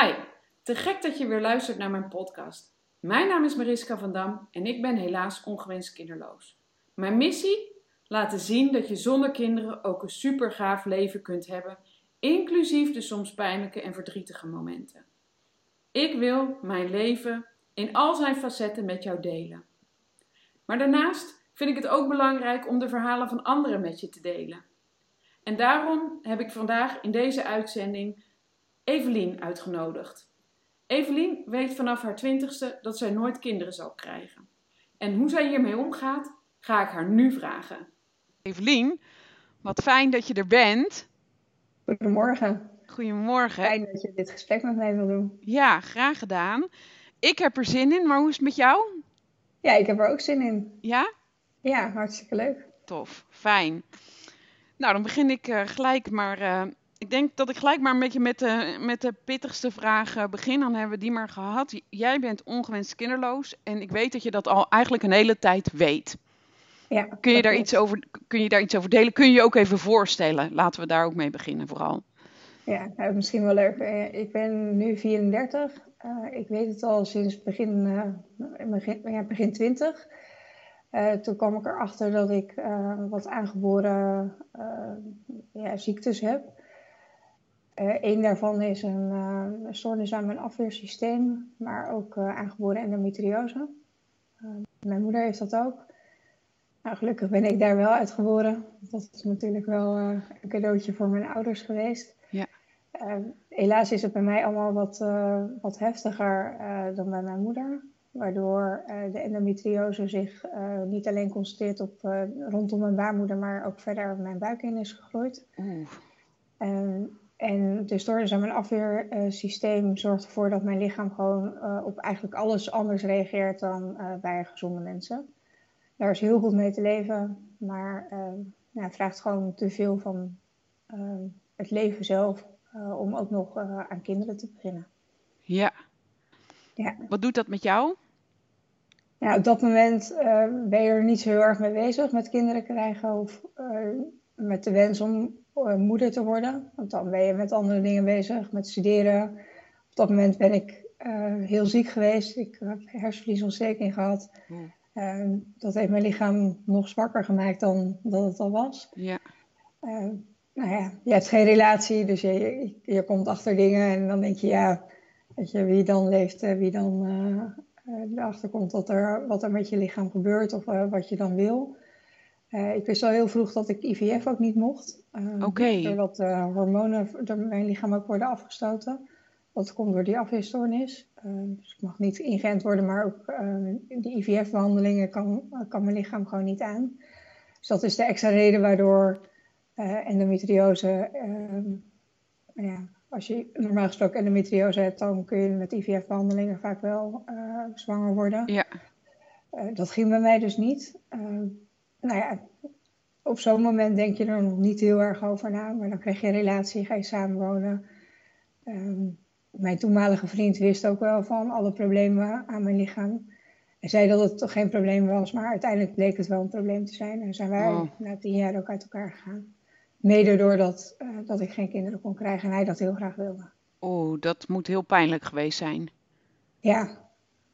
Hi, te gek dat je weer luistert naar mijn podcast. Mijn naam is Mariska van Dam en ik ben helaas ongewenst kinderloos. Mijn missie? Laten zien dat je zonder kinderen ook een super gaaf leven kunt hebben, inclusief de soms pijnlijke en verdrietige momenten. Ik wil mijn leven in al zijn facetten met jou delen. Maar daarnaast vind ik het ook belangrijk om de verhalen van anderen met je te delen. En daarom heb ik vandaag in deze uitzending Evelien uitgenodigd. Evelien weet vanaf haar twintigste dat zij nooit kinderen zal krijgen. En hoe zij hiermee omgaat, ga ik haar nu vragen. Evelien, wat fijn dat je er bent. Goedemorgen. Goedemorgen. Fijn dat je dit gesprek met mij wil doen. Ja, graag gedaan. Ik heb er zin in, maar hoe is het met jou? Ja, ik heb er ook zin in. Ja? Ja, hartstikke leuk. Tof, fijn. Nou, dan begin ik uh, gelijk maar. Uh, ik denk dat ik gelijk maar een beetje met de, met de pittigste vraag begin. Dan hebben we die maar gehad. Jij bent ongewenst kinderloos en ik weet dat je dat al eigenlijk een hele tijd weet. Ja, kun, je daar iets over, kun je daar iets over delen? Kun je je ook even voorstellen? Laten we daar ook mee beginnen vooral. Ja, nou, misschien wel leuk. Ik ben nu 34. ik weet het al sinds begin, begin, ja, begin 20. Uh, toen kwam ik erachter dat ik wat aangeboren ja, ziektes heb. Een daarvan is een, een stoornis aan mijn afweersysteem, maar ook aangeboren endometriose. mijn moeder heeft dat ook. Nou, gelukkig ben ik daar wel uitgeboren. Dat is natuurlijk wel een cadeautje voor mijn ouders geweest. Ja. helaas is het bij mij allemaal wat, wat heftiger dan bij mijn moeder waardoor uh, de endometriose zich uh, niet alleen concentreert op uh, rondom mijn baarmoeder, maar ook verder mijn buik in is gegroeid. En, en de stoornis aan mijn afweersysteem zorgt ervoor dat mijn lichaam gewoon op eigenlijk alles anders reageert dan bij gezonde mensen. Daar is heel goed mee te leven, maar ja, het vraagt gewoon te veel van het leven zelf om ook nog aan kinderen te beginnen. Ja. Ja. Wat doet dat met jou? Ja, op dat moment ben je er niet zo heel erg mee bezig met kinderen krijgen of met de wens om moeder te worden. Want dan ben je met andere dingen bezig, met studeren. Op dat moment ben ik heel ziek geweest. Ik heb hersenvliesontsteking gehad. Mm. dat heeft mijn lichaam nog zwakker gemaakt dan dat het al was. Ja. nou ja, je hebt geen relatie, dus je, je, je, komt achter dingen en dan denk je, ja, weet je, wie dan leeft, wie dan uh, erachter komt wat er, wat er met je lichaam gebeurt of wat je dan wil. Uh, ik wist al heel vroeg dat ik IVF ook niet mocht. Oké. Okay. Doordat hormonen door mijn lichaam ook worden afgestoten. Dat komt door die afweerstoornis. dus ik mag niet ingeënt worden, maar ook die IVF-behandelingen kan, kan mijn lichaam gewoon niet aan. Dus dat is de extra reden waardoor endometriose ja, als je normaal gesproken endometriose hebt, dan kun je met IVF-behandelingen vaak wel uh, zwanger worden. Ja. Uh, dat ging bij mij dus niet. Nou ja, op zo'n moment denk je er nog niet heel erg over na, maar dan krijg je een relatie, ga je samenwonen. mijn toenmalige vriend wist ook wel van alle problemen aan mijn lichaam. Hij zei dat het toch geen probleem was, maar uiteindelijk bleek het wel een probleem te zijn. En zijn wij oh. na tien jaar ook uit elkaar gegaan. Mede doordat uh, dat ik geen kinderen kon krijgen en hij dat heel graag wilde. Oh, dat moet heel pijnlijk geweest zijn. Ja,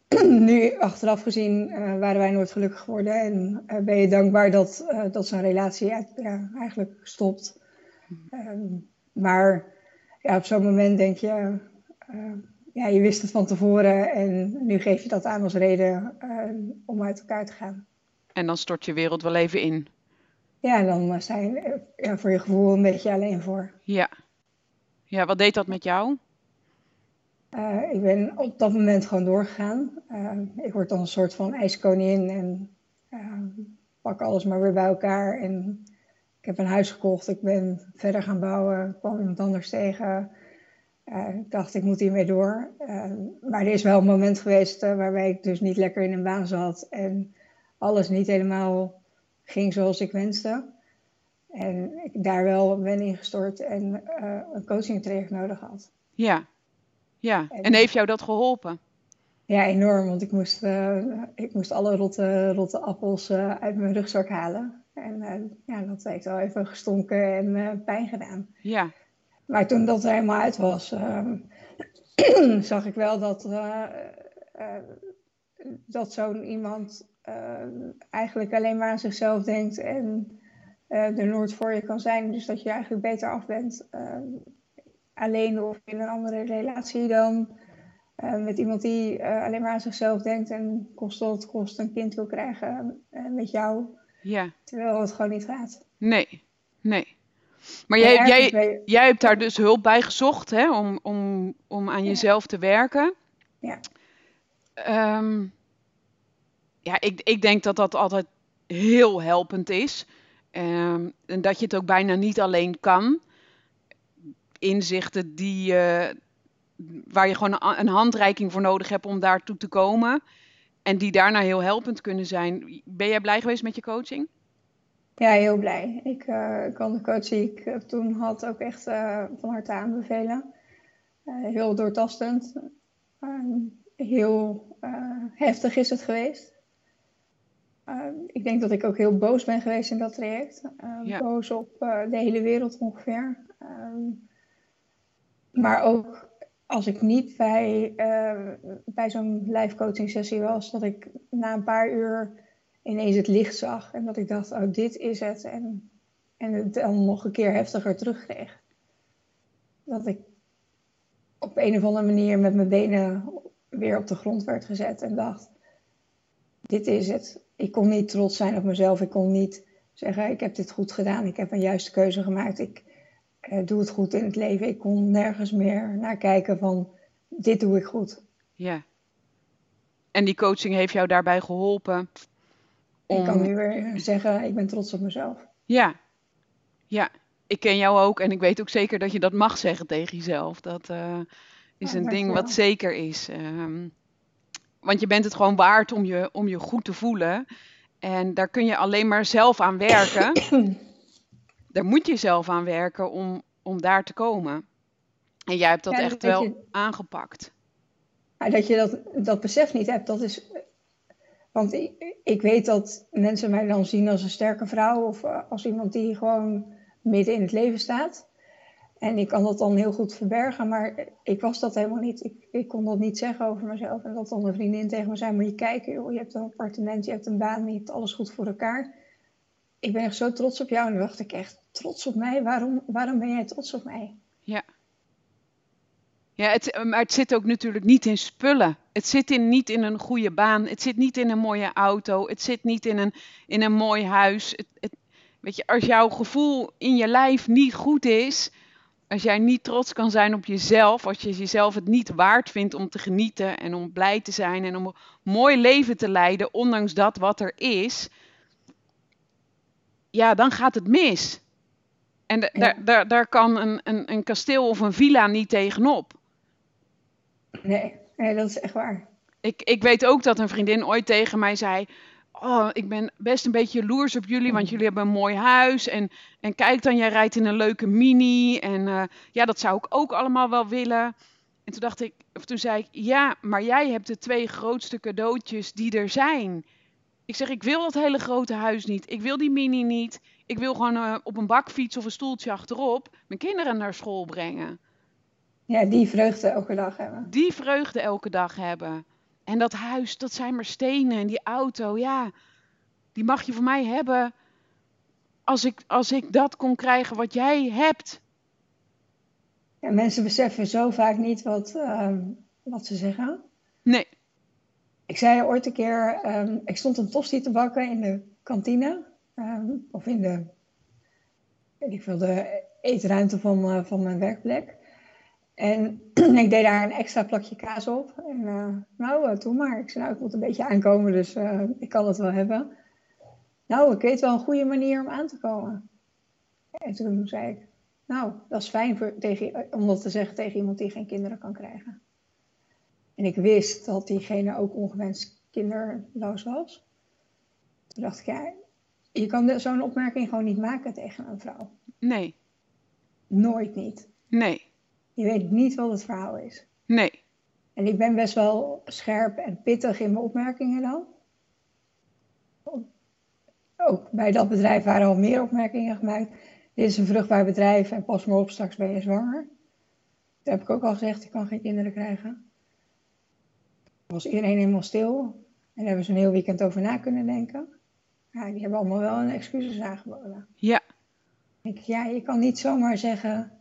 nu achteraf gezien uh, waren wij nooit gelukkig geworden. En uh, ben je dankbaar dat, dat zo'n relatie ja, eigenlijk stopt. Um, maar ja, op zo'n moment denk je, ja, je wist het van tevoren en nu geef je dat aan als reden om uit elkaar te gaan. En dan stort je wereld wel even in. Ja, dan sta je ja, voor je gevoel een beetje alleen voor. Ja. Ja, wat deed dat met jou? Uh, ik ben op dat moment gewoon doorgegaan. Uh, ik word dan een soort van ijskoningin en uh, pak alles maar weer bij elkaar. En ik heb een huis gekocht, ik ben verder gaan bouwen, kwam iemand anders tegen. ik dacht, ik moet hiermee door. maar er is wel een moment geweest waarbij ik dus niet lekker in een baan zat en alles niet helemaal ging zoals ik wenste. En ik daar wel ben ingestort en een coaching traject nodig had. Ja, ja. En, en, heeft jou dat geholpen? Ja, enorm. Want ik moest, uh, ik moest alle rotte, rotte appels uh, uit mijn rugzak halen. En ja, dat heeft wel even gestonken en pijn gedaan. Ja. Maar toen dat er helemaal uit was, ehm, zag ik wel dat, dat zo'n iemand eigenlijk alleen maar aan zichzelf denkt en er nooit voor je kan zijn. Dus dat je eigenlijk beter af bent alleen of in een andere relatie dan met iemand die alleen maar aan zichzelf denkt en kost wat kost een kind wil krijgen met jou. Ja. Terwijl het gewoon niet gaat. Nee, nee. Maar jij, jij, jij hebt daar dus hulp bij gezocht hè, om, om, om aan jezelf te werken. Ja. Ehm, ja, ik, ik denk dat dat altijd heel helpend is. Um, en dat je het ook bijna niet alleen kan. Inzichten die, uh, waar je gewoon een, een handreiking voor nodig hebt om daartoe te komen. En die daarna heel helpend kunnen zijn. Ben jij blij geweest met je coaching? Ja, heel blij. Ik uh, kan de coach die ik toen had ook echt van harte aanbevelen. Heel doortastend. Ehm, heel heftig is het geweest. Ehm, ik denk dat ik ook heel boos ben geweest in dat traject. Ehm, ja. Boos op de hele wereld ongeveer. Maar ook als ik niet bij, bij zo'n live coaching sessie was, dat ik na een paar uur ineens het licht zag. En dat ik dacht, oh, dit is het. En, en het dan nog een keer heftiger terugkreeg. Dat ik op een of andere manier met mijn benen weer op de grond werd gezet en dacht, dit is het. Ik kon niet trots zijn op mezelf. Ik kon niet zeggen, ik heb dit goed gedaan. Ik heb een juiste keuze gemaakt. Ik eh, doe het goed in het leven. Ik kon nergens meer naar kijken van, dit doe ik goed. Ja. En die coaching heeft jou daarbij geholpen ik kan nu weer zeggen, ik ben trots op mezelf. Ja, ja. Ik ken jou ook en ik weet ook zeker dat je dat mag zeggen tegen jezelf. Dat uh, is een ding wat zeker is. Um, want je bent het gewoon waard om je, om je goed te voelen. En daar kun je alleen maar zelf aan werken. daar moet je zelf aan werken om, om daar te komen. En jij hebt dat ja, echt wel je, aangepakt. Dat je dat, dat besef niet hebt, dat is want ik, ik, weet dat mensen mij dan zien als een sterke vrouw of eh, als iemand die gewoon midden in het leven staat. En ik kan dat dan heel goed verbergen, maar ik was dat helemaal niet. Ik, ik kon dat niet zeggen over mezelf. En dat dan een vriendin tegen me zei, moet je kijken, joh, je hebt een appartement, je hebt een baan, je hebt alles goed voor elkaar. Ik ben echt zo trots op jou. En dan dacht ik echt, trots op mij? Waarom, waarom ben jij trots op mij? Ja. Ja, het, maar het zit ook natuurlijk niet in spullen. Het zit in, niet in een goede baan. Het zit niet in een mooie auto. Het zit niet in een, in een mooi huis. Het, het, weet je, als jouw gevoel in je lijf niet goed is, als jij niet trots kan zijn op jezelf, als je jezelf het niet waard vindt om te genieten en om blij te zijn en om een mooi leven te leiden, ondanks dat wat er is, ja, dan gaat het mis. En daar, daar, daar kan een, een, een kasteel of een villa niet tegenop. Nee, nee, dat is echt waar. Ik, ik weet ook dat een vriendin ooit tegen mij zei: Oh, ik ben best een beetje jaloers op jullie, want jullie hebben een mooi huis. En, en kijk dan, jij rijdt in een leuke mini. En uh, ja, dat zou ik ook allemaal wel willen. En toen dacht ik, of toen zei ik, ja, maar jij hebt de twee grootste cadeautjes die er zijn. Ik zeg, ik wil dat hele grote huis niet. Ik wil die mini niet. Ik wil gewoon uh, op een bakfiets of een stoeltje achterop mijn kinderen naar school brengen. Ja, die vreugde elke dag hebben. Die vreugde elke dag hebben. En dat huis, dat zijn maar stenen. En die auto, ja, die mag je voor mij hebben. Als ik, als ik dat kon krijgen wat jij hebt. Ja, mensen beseffen zo vaak niet wat, uh, wat ze zeggen. Ik zei ooit een keer, um, ik stond een tosti te bakken in de kantine. Um, of in de, ik veel, de eetruimte van, uh, van mijn werkplek. En ik deed daar een extra plakje kaas op. En uh, nou, uh, doe maar. Ik nou, ik moet een beetje aankomen, dus ik kan het wel hebben. Nou, ik weet wel een goede manier om aan te komen. En toen zei ik, nou, dat is fijn voor, tegen, om dat te zeggen tegen iemand die geen kinderen kan krijgen. En ik wist dat diegene ook ongewenst kinderloos was. Toen dacht ik, ja, je kan zo'n opmerking gewoon niet maken tegen een vrouw. Nee. Nooit niet. Nee. Je weet niet wat het verhaal is. Nee. En ik ben best wel scherp en pittig in mijn opmerkingen dan. Ook bij dat bedrijf waren al meer opmerkingen gemaakt. Dit is een vruchtbaar bedrijf en pas maar op, straks ben je zwanger. heb ik ook al gezegd, ik kan geen kinderen krijgen. Was iedereen helemaal stil. En daar hebben ze een heel weekend over na kunnen denken. Ja, die hebben allemaal wel een excuses aangeboden. Ja. Ik, ja, je kan niet zomaar zeggen.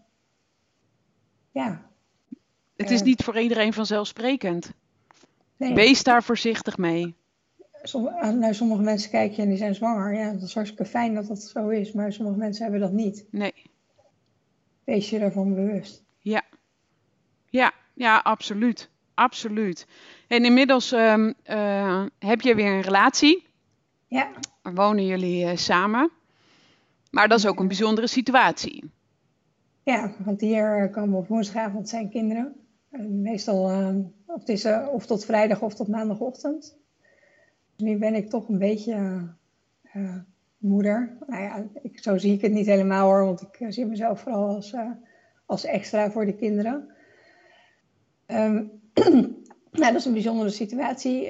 Ja. Het is Eh. niet voor iedereen vanzelfsprekend. Nee, Wees daar voorzichtig mee. som- als naar sommige mensen kijk je en die zijn zwanger. Ja, dat is hartstikke fijn dat dat zo is. Maar sommige mensen hebben dat niet. Nee. Wees je daarvan bewust. Ja. Ja, ja, absoluut. Absoluut. En inmiddels ehm, eh, heb je weer een relatie. Ja, Wonen jullie eh, samen. Maar dat is ook een bijzondere situatie. ja want hier komen op woensdagavond zijn kinderen. En meestal eh, of, het is, eh, of tot vrijdag of tot maandagochtend. Dus nu ben ik toch een beetje eh, eh, moeder. Nou ja, ik, zo zie ik het niet helemaal hoor. Want ik eh, zie mezelf vooral als, eh, als extra voor de kinderen. Ehm, nou, dat is een bijzondere situatie.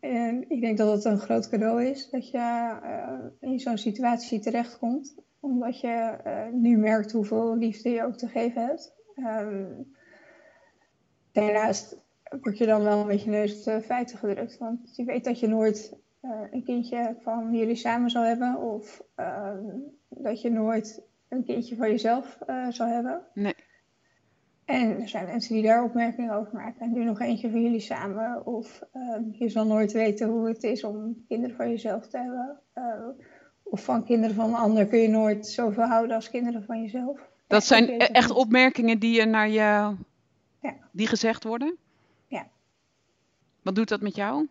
En, ik denk dat het een groot cadeau is dat je eh, in zo'n situatie terechtkomt. Omdat je eh, nu merkt hoeveel liefde je ook te geven hebt. Ehm, daarnaast word je dan wel een beetje neus op feiten gedrukt. Want je weet dat je nooit eh, een kindje van jullie samen zal hebben. Of ehm, dat je nooit een kindje van jezelf zal hebben. Nee. En er zijn mensen die daar opmerkingen over maken. En nu nog eentje van jullie samen. Of ehm, je zal nooit weten hoe het is om kinderen van jezelf te hebben. Eh, of van kinderen van een ander kun je nooit zoveel houden als kinderen van jezelf. Dat Ja, zijn echt opmerkingen die je naar je. Ja. die gezegd worden? Ja. Wat doet dat met jou?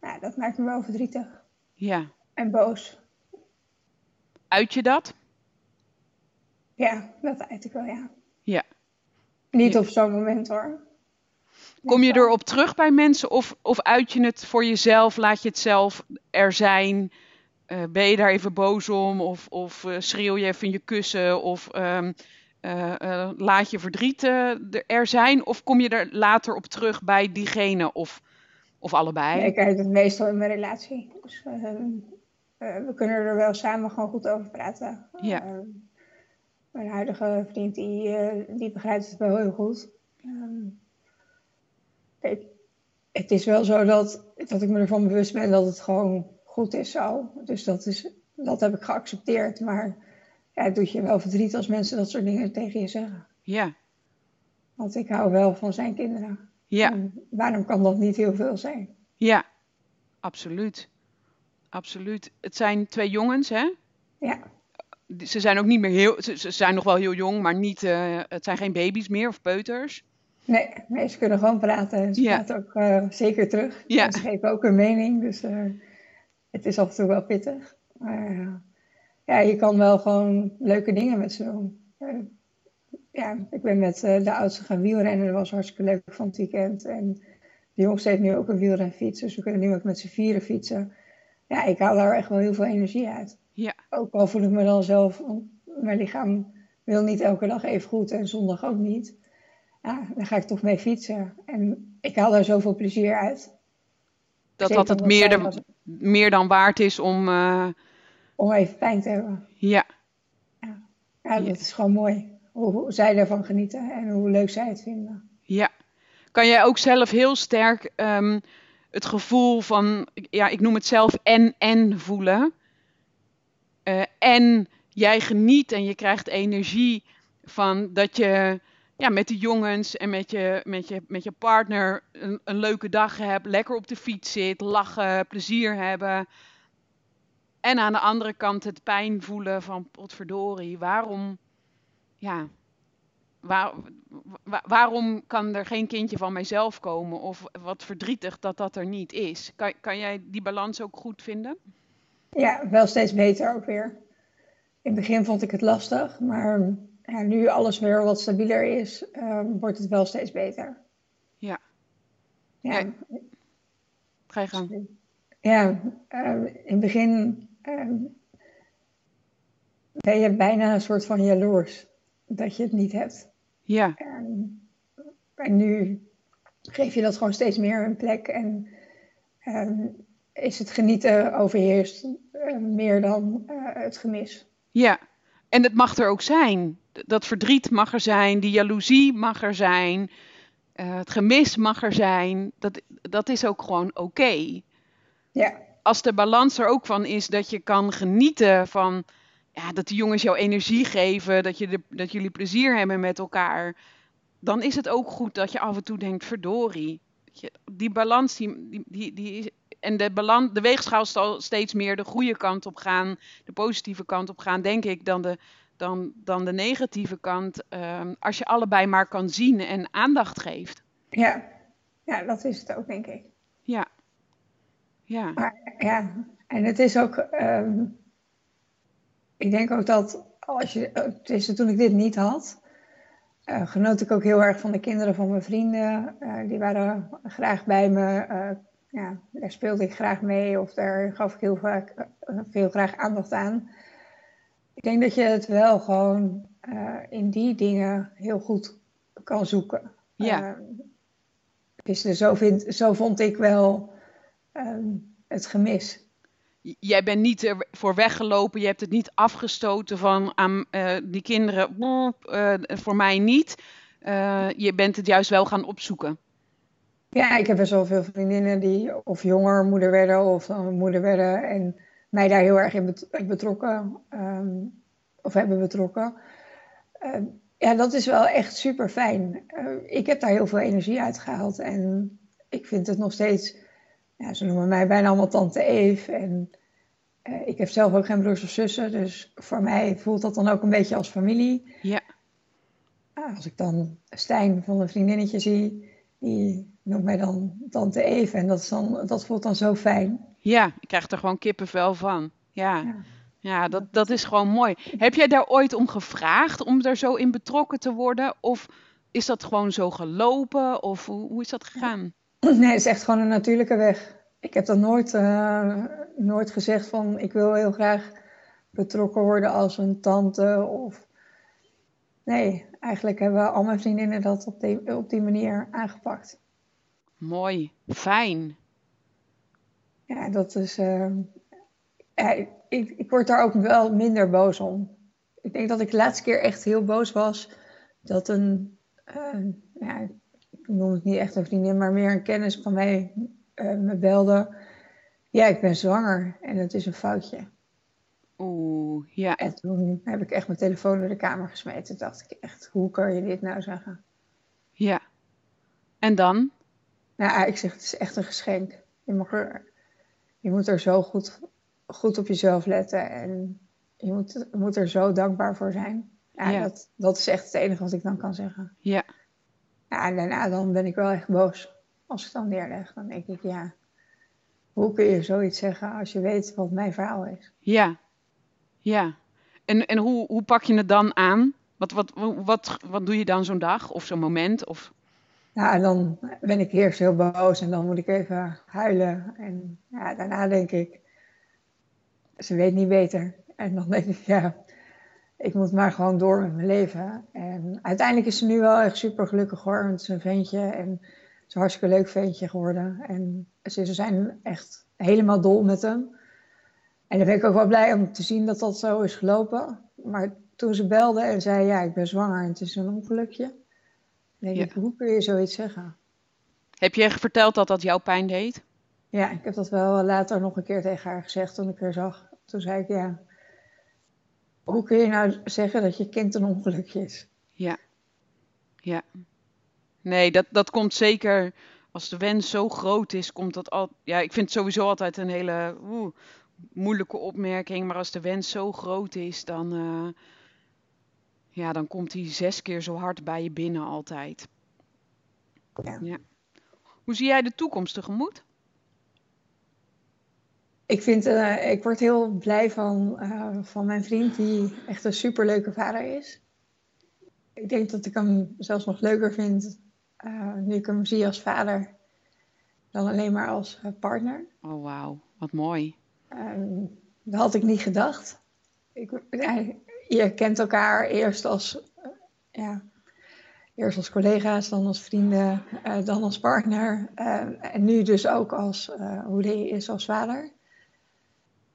Nou, dat maakt me wel verdrietig. Ja. En boos. Uit je dat? Ja, dat uit ik wel, ja. Niet op zo'n moment hoor. Kom je erop terug bij mensen of, of uit je het voor jezelf? Laat je het zelf er zijn? Eh, ben je daar even boos om? Of, of eh, schreeuw je even in je kussen? Of ehm, eh, laat je verdriet er- zijn? Of kom je er later op terug bij diegene? Of, of allebei? Ik uit het meestal in mijn relatie. Dus ehm, eh, we kunnen er wel samen gewoon goed over praten. Ja. Mijn huidige vriend die, eh, die begrijpt het wel heel goed. Ehm, kijk, het is wel zo dat, dat ik me ervan bewust ben dat het gewoon goed is zo. Dus dat, is, dat heb ik geaccepteerd. Maar ja, het doet je wel verdriet als mensen dat soort dingen tegen je zeggen. Ja, Want ik hou wel van zijn kinderen. ja, En waarom kan dat niet heel veel zijn? ja. Absoluut. Absoluut. Het zijn twee jongens, hè? Ja, Ze zijn ook niet meer heel... Ze, ze zijn nog wel heel jong, maar niet... eh, het zijn geen baby's meer of peuters. nee, nee ze kunnen gewoon praten. En ze Ja. praten ook eh, zeker terug. Ja. Ze geven ook een mening. Dus eh, het is af en toe wel pittig. Maar ja, je kan wel gewoon leuke dingen met ze doen. Ja, ik ben met de oudste gaan wielrennen. Dat was hartstikke leuk van het weekend. En de jongste heeft nu ook een wielrenfiets. Dus we kunnen nu ook met z'n vieren fietsen. Ja, ik haal daar echt wel heel veel energie uit. Ook al voel ik me dan zelf, want mijn lichaam wil niet elke dag even goed en zondag ook niet. Ja, dan ga ik toch mee fietsen. En ik haal daar zoveel plezier uit. Dat Zeker dat het meer, zij de- was- meer dan waard is om... eh, Om even pijn te hebben. ja, Ja, dat is gewoon mooi. Hoe, hoe zij daarvan genieten en hoe leuk zij het vinden. Ja. Kan jij ook zelf heel sterk ehm, het gevoel van, ja, ik noem het zelf en-en voelen? Eh, en jij geniet en je krijgt energie van dat je ja, met de jongens en met je, met je, met je partner een, een leuke dag hebt, lekker op de fiets zit, lachen, plezier hebben. En aan de andere kant het pijn voelen van, potverdorie, waarom, ja, waar, wa- waarom kan er geen kindje van mijzelf komen? Of wat verdrietig dat dat er niet is. Kan, kan jij die balans ook goed vinden? Ja, wel steeds beter ook weer. In het begin vond ik het lastig, maar ja, nu alles weer wat stabieler is, eh, wordt het wel steeds beter. Ja. Ja, Ja. Ga je gang. ja eh, in het begin eh, ben je bijna een soort van jaloers dat je het niet hebt. Ja, En, en nu geef je dat gewoon steeds meer een plek en ehm, is het genieten overheerst eh, meer dan eh, het gemis. ja. En het mag er ook zijn. dat verdriet mag er zijn, die jaloezie mag er zijn, uh, het gemis mag er zijn. Dat, dat is ook gewoon oké. Ja. Als de balans er ook van is dat je kan genieten van ja, dat de jongens jou energie geven, dat, je de, dat jullie plezier hebben met elkaar, dan is het ook goed dat je af en toe denkt, verdorie. Die balans, die, die, die, die en de, balans, de weegschaal zal steeds meer de goede kant op gaan, de positieve kant op gaan, denk ik, dan de, dan, dan de negatieve kant. Ehm, als je allebei maar kan zien en aandacht geeft. Ja, ja dat is het ook, denk ik. Ja. Ja. Maar, ja, en het is ook. Ehm, ik denk ook dat als je. Het is toen ik dit niet had. Uh, genoot ik ook heel erg van de kinderen van mijn vrienden. Uh, die waren graag bij me. Uh, ja, daar speelde ik graag mee of daar gaf ik heel vaak veel graag aandacht aan. Ik denk dat je het wel gewoon in die dingen heel goed kan zoeken. Ja. dus zo, vind, zo vond ik wel um, het gemis jij bent niet ervoor weggelopen, je hebt het niet afgestoten van aan uh, die kinderen, uh, voor mij niet. Uh, je bent het juist wel gaan opzoeken. Ja, ik heb best wel veel vriendinnen die of jonger moeder werden of dan moeder werden en mij daar heel erg in betrokken um, of hebben betrokken. Uh, ja, dat is wel echt super fijn. Uh, ik heb daar heel veel energie uit gehaald en ik vind het nog steeds ja, ze noemen mij bijna allemaal tante Eve. En uh, ik heb zelf ook geen broers of zussen, dus voor mij voelt dat dan ook een beetje als familie. Ja. Uh, als ik dan Stijn van een vriendinnetje zie, die noemt mij dan tante Eve. En dat, is dan, dat voelt dan zo fijn. Ja, ik krijg er gewoon kippenvel van. Ja. ja. Ja, dat, dat is gewoon mooi. Heb jij daar ooit om gevraagd om er zo in betrokken te worden? Of is dat gewoon zo gelopen? Of hoe, hoe is dat gegaan? Nee, het is echt gewoon een natuurlijke weg. Ik heb dan nooit, uh, nooit gezegd van ik wil heel graag betrokken worden als een tante of... Nee, eigenlijk hebben al mijn vriendinnen dat op die, op die manier aangepakt. Mooi, fijn. Ja, dat is... Uh, ja, ik, ik word daar ook wel minder boos om. Ik denk dat ik de laatste keer echt heel boos was dat een... Uh, ja, ik noem het niet echt een vriendin, maar meer een kennis van mij uh, me belde. Ja, ik ben zwanger en het is een foutje. Oeh, ja. En toen heb ik echt mijn telefoon door de kamer gesmeten. Dacht ik echt, hoe kan je dit nou zeggen? Ja. En dan? Nou, ik zeg, het is echt een geschenk. Je, mag er, je moet er zo goed, goed op jezelf letten en je moet, moet er zo dankbaar voor zijn. Ja, ja. Dat, dat is echt het enige wat ik dan kan zeggen. Ja. Ja, en daarna dan ben ik wel echt boos. Als ik het dan neerleg, dan denk ik, ja, hoe kun je zoiets zeggen als je weet wat mijn verhaal is? Ja, ja. En, en hoe, hoe pak je het dan aan? Wat, wat, wat, wat doe je dan zo'n dag of zo'n moment? Of... Ja, dan ben ik eerst heel boos en dan moet ik even huilen. En ja, daarna denk ik, ze weet niet beter. En dan denk ik, ja, ik moet maar gewoon door met mijn leven. En uiteindelijk is ze nu wel echt super gelukkig hoor. Is een ventje en het is een hartstikke leuk ventje geworden. En ze zijn echt helemaal dol met hem. En dan ben ik ook wel blij om te zien dat dat zo is gelopen. Maar toen ze belde en zei, ja, ik ben zwanger en het is een ongelukje. denk ja. ik, hoe kun je zoiets zeggen? Heb je verteld dat dat jouw pijn deed? Ja, ik heb dat wel later nog een keer tegen haar gezegd toen ik haar zag. Toen zei ik, ja, hoe kun je nou zeggen dat je kind een ongelukje is? Ja, ja. Nee, dat, dat komt zeker als de wens zo groot is, komt dat al. Ja, ik vind het sowieso altijd een hele oeh, moeilijke opmerking. Maar als de wens zo groot is, dan, uh, ja, dan komt hij zes keer zo hard bij je binnen altijd. Ja. ja. Hoe zie jij de toekomst tegemoet? Ik, vind, uh, ik word heel blij van, uh, van mijn vriend, die echt een superleuke vader is. Ik denk dat ik hem zelfs nog leuker vind nu ik hem zie als vader dan alleen maar als partner. Oh, wauw, wat mooi. Um, dat had ik niet gedacht. Ik, je kent elkaar eerst als, ja, eerst als collega's, dan als vrienden, dan als partner. en nu dus ook als hoe hij is als vader.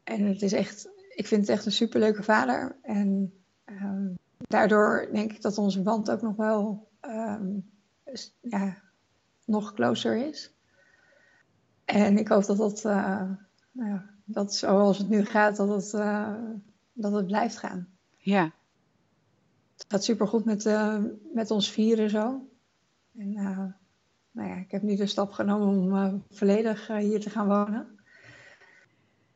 En het is echt, ik vind het echt een superleuke vader. En um, daardoor denk ik dat onze band ook nog wel ehm, ja, nog closer is. En ik hoop dat dat, nou, dat zoals het nu gaat, dat het, uh, dat het blijft gaan. Ja. Het gaat supergoed met, uh, met ons vieren zo. En nou ja, ik heb nu de stap genomen om volledig hier te gaan wonen.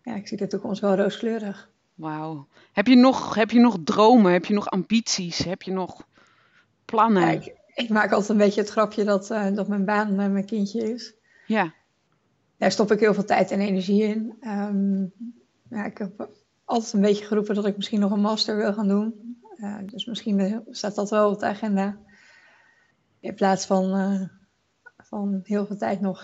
Ja, ik zie de toekomst wel rooskleurig. Wauw. Heb je nog, heb je nog dromen? Heb je nog ambities? Heb je nog plannen? ik, ik, maak altijd een beetje het grapje dat, dat mijn baan mijn kindje is. Ja. Daar stop ik heel veel tijd en energie in. Um, ja, ik heb altijd een beetje geroepen dat ik misschien nog een master wil gaan doen. Uh, dus misschien staat dat wel op de agenda. In plaats van, van heel veel tijd nog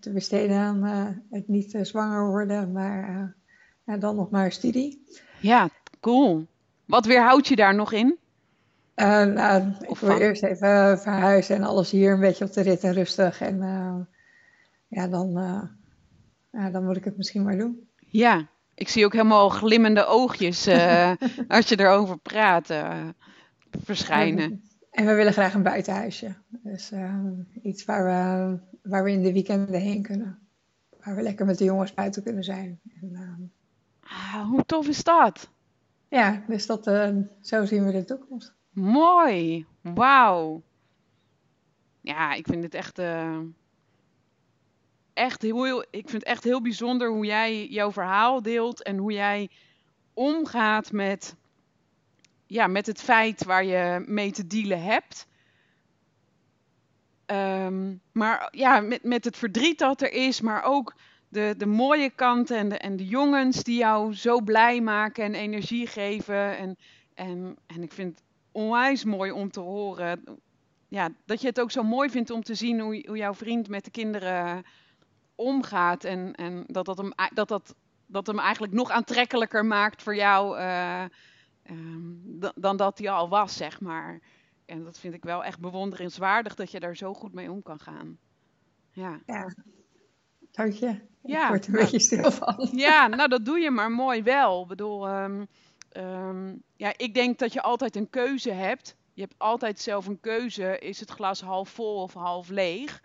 te besteden aan het niet zwanger worden, maar dan nog maar studie. Ja, cool. Wat weerhoudt je daar nog in? Nou, ik wil eerst even verhuizen en alles hier een beetje op de rit en rustig. En ja, dan, uh, ja, dan moet ik het misschien maar doen. Ja, ik zie ook helemaal glimmende oogjes als je erover praat verschijnen. En we willen graag een buitenhuisje. Dus iets waar we, waar we in de weekenden heen kunnen. Waar we lekker met de jongens buiten kunnen zijn. En, Ah, hoe tof is dat? Ja, dus dat, uh, zo zien we de toekomst. Mooi, wauw. Ja, ik vind het echt, echt heel, ik vind het echt heel bijzonder hoe jij jouw verhaal deelt en hoe jij omgaat met, ja, met het feit waar je mee te dealen hebt. Um, maar ja, met, met het verdriet dat er is, maar ook de, de mooie kanten en de, en de jongens die jou zo blij maken en energie geven. En, en, en ik vind het onwijs mooi om te horen. Ja, dat je het ook zo mooi vindt om te zien hoe, hoe jouw vriend met de kinderen omgaat. En, en dat, dat, hem, dat, dat, dat hem eigenlijk nog aantrekkelijker maakt voor jou uh, um, dan dat hij al was, zeg maar. En dat vind ik wel echt bewonderenswaardig dat je daar zo goed mee om kan gaan. Ja. ja. Dank je. Ja, ik word er een nou, beetje stil van. Ja, nou dat doe je maar mooi wel. Ik bedoel, um, um, ja, ik denk dat je altijd een keuze hebt. Je hebt altijd zelf een keuze. Is het glas half vol of half leeg?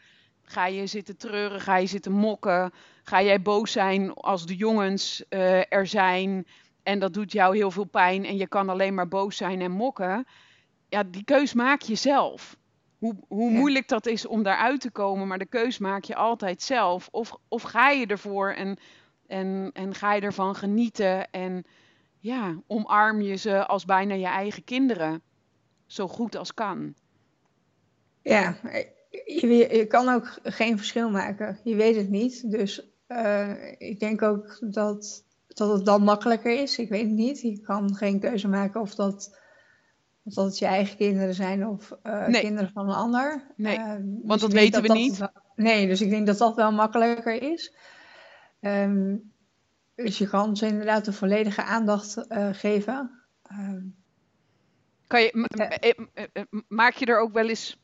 Ga je zitten treuren? Ga je zitten mokken? Ga jij boos zijn als de jongens uh, er zijn? En dat doet jou heel veel pijn en je kan alleen maar boos zijn en mokken. Ja, die keus maak je zelf hoe, hoe moeilijk dat is om daaruit te komen, maar de keus maak je altijd zelf. Of, of ga je ervoor en, en, en ga je ervan genieten en ja, omarm je ze als bijna je eigen kinderen. Zo goed als kan. Ja, je, je kan ook geen verschil maken. Je weet het niet. Dus uh, ik denk ook dat, dat het dan makkelijker is. Ik weet het niet. Je kan geen keuze maken of dat of dat het je eigen kinderen zijn of uh, kinderen van een ander. Nee, uh, want dat weten dat we niet. Wel, nee, dus ik denk dat dat wel makkelijker is. Um, dus je kan ze inderdaad de volledige aandacht geven. Um, kan je, maak je er ook wel eens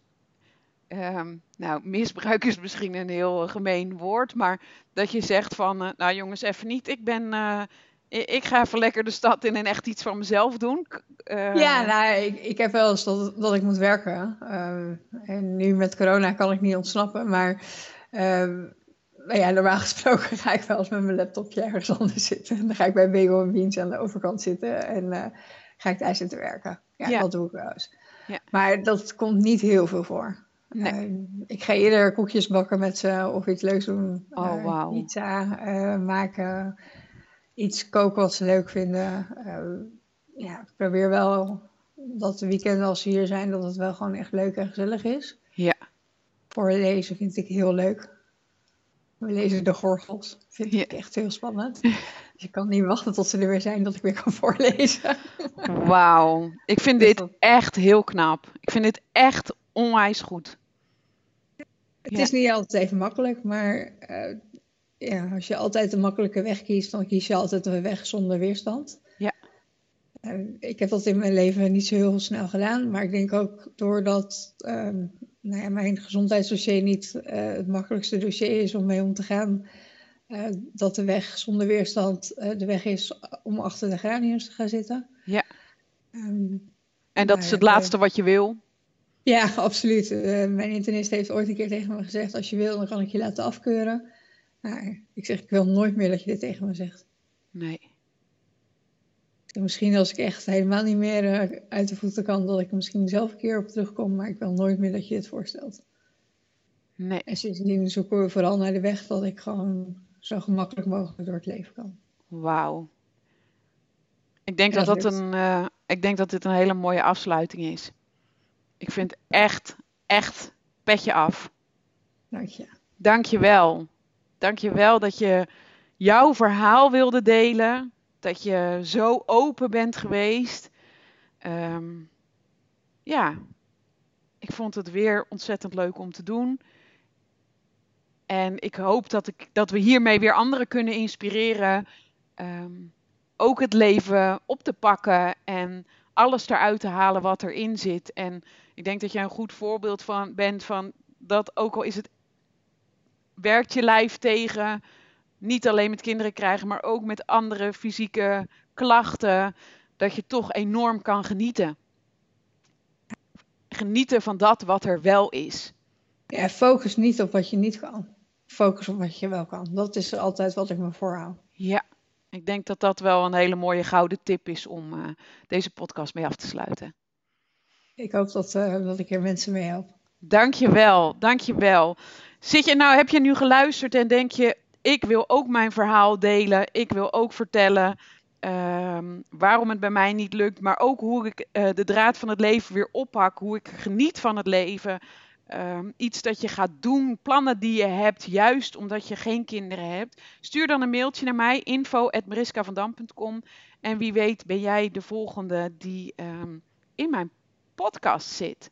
Um, nou, misbruik is misschien een heel gemeen woord, maar dat je zegt van, uh, nou jongens, even niet, ik ben, uh, ik ga even lekker de stad in en echt iets van mezelf doen. Uh... Ja, nou, ik, ik heb wel eens dat, dat ik moet werken. Uh, en nu met corona kan ik niet ontsnappen. Maar uh, nou ja, normaal gesproken ga ik wel eens met mijn laptopje ergens anders zitten. En dan ga ik bij Bagel Beans aan de overkant zitten. En ga ik thuis zitten werken. Ja, ja. dat doe ik wel eens. Ja. Maar dat komt niet heel veel voor. Nee. ik ga eerder koekjes bakken met ze of iets leuks doen. Oh, wow. Pizza maken iets koken wat ze leuk vinden. Uh, ja, ik probeer wel dat de weekenden als ze hier zijn, dat het wel gewoon echt leuk en gezellig is. Ja. Voorlezen vind ik heel leuk. We lezen de gorgels. Vind ik ja. echt heel spannend. Dus ik kan niet wachten tot ze er weer zijn dat ik weer kan voorlezen. Wauw. Ik vind dit echt heel knap. Ik vind dit echt onwijs goed. Het ja. is niet altijd even makkelijk, maar uh, ja, als je altijd de makkelijke weg kiest, dan kies je altijd een weg zonder weerstand. Ja. Uh, ik heb dat in mijn leven niet zo heel snel gedaan, maar ik denk ook doordat um, nou ja, mijn gezondheidsdossier niet uh, het makkelijkste dossier is om mee om te gaan, dat de weg zonder weerstand de weg is om achter de graniums te gaan zitten. Ja. Ehm, En dat nou is het laatste wat je wil. Ja, absoluut. Eh, mijn internist heeft ooit een keer tegen me gezegd: Als je wil, dan kan ik je laten afkeuren. Maar ik zeg: Ik wil nooit meer dat je dit tegen me zegt. Nee. En Misschien als ik echt helemaal niet meer eh, uit de voeten kan, dat ik er misschien zelf een keer op terugkom. Maar ik wil nooit meer dat je dit voorstelt. Nee. En sindsdien zoeken we vooral naar de weg dat ik gewoon zo gemakkelijk mogelijk door het leven kan. Wauw. Ik denk dat dat dat lukt. een, eh, ik denk dat dit een hele mooie afsluiting is. Ik vind echt, echt petje af. Dank je. Dank je wel. Dank je wel dat je jouw verhaal wilde delen. Dat je zo open bent geweest. Ehm, ja, ik vond het weer ontzettend leuk om te doen. En ik hoop dat, ik, dat we hiermee weer anderen kunnen inspireren. ehm, ook het leven op te pakken en alles eruit te halen wat erin zit. En ik denk dat jij een goed voorbeeld van bent van dat ook al is het werkt je lijf tegen, niet alleen met kinderen krijgen, maar ook met andere fysieke klachten, dat je toch enorm kan genieten. Genieten van dat wat er wel is. Ja, focus niet op wat je niet kan. Focus op wat je wel kan. Dat is altijd wat ik me voorhoud. Ja, ik denk dat dat wel een hele mooie gouden tip is om eh, deze podcast mee af te sluiten. Ik hoop dat, eh, dat ik er mensen mee help. Dankjewel, dankjewel. Zit je nou, heb je nu geluisterd en denk je, ik wil ook mijn verhaal delen, ik wil ook vertellen ehm, waarom het bij mij niet lukt, maar ook hoe ik eh, de draad van het leven weer oppak, hoe ik geniet van het leven. Ehm, iets dat je gaat doen, plannen die je hebt, juist omdat je geen kinderen hebt. Stuur dan een mailtje naar mij, info.mariskavandam.com. En wie weet ben jij de volgende die ehm, in mijn podcast zit.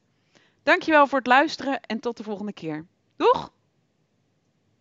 Dankjewel voor het luisteren en tot de volgende keer. Doeg!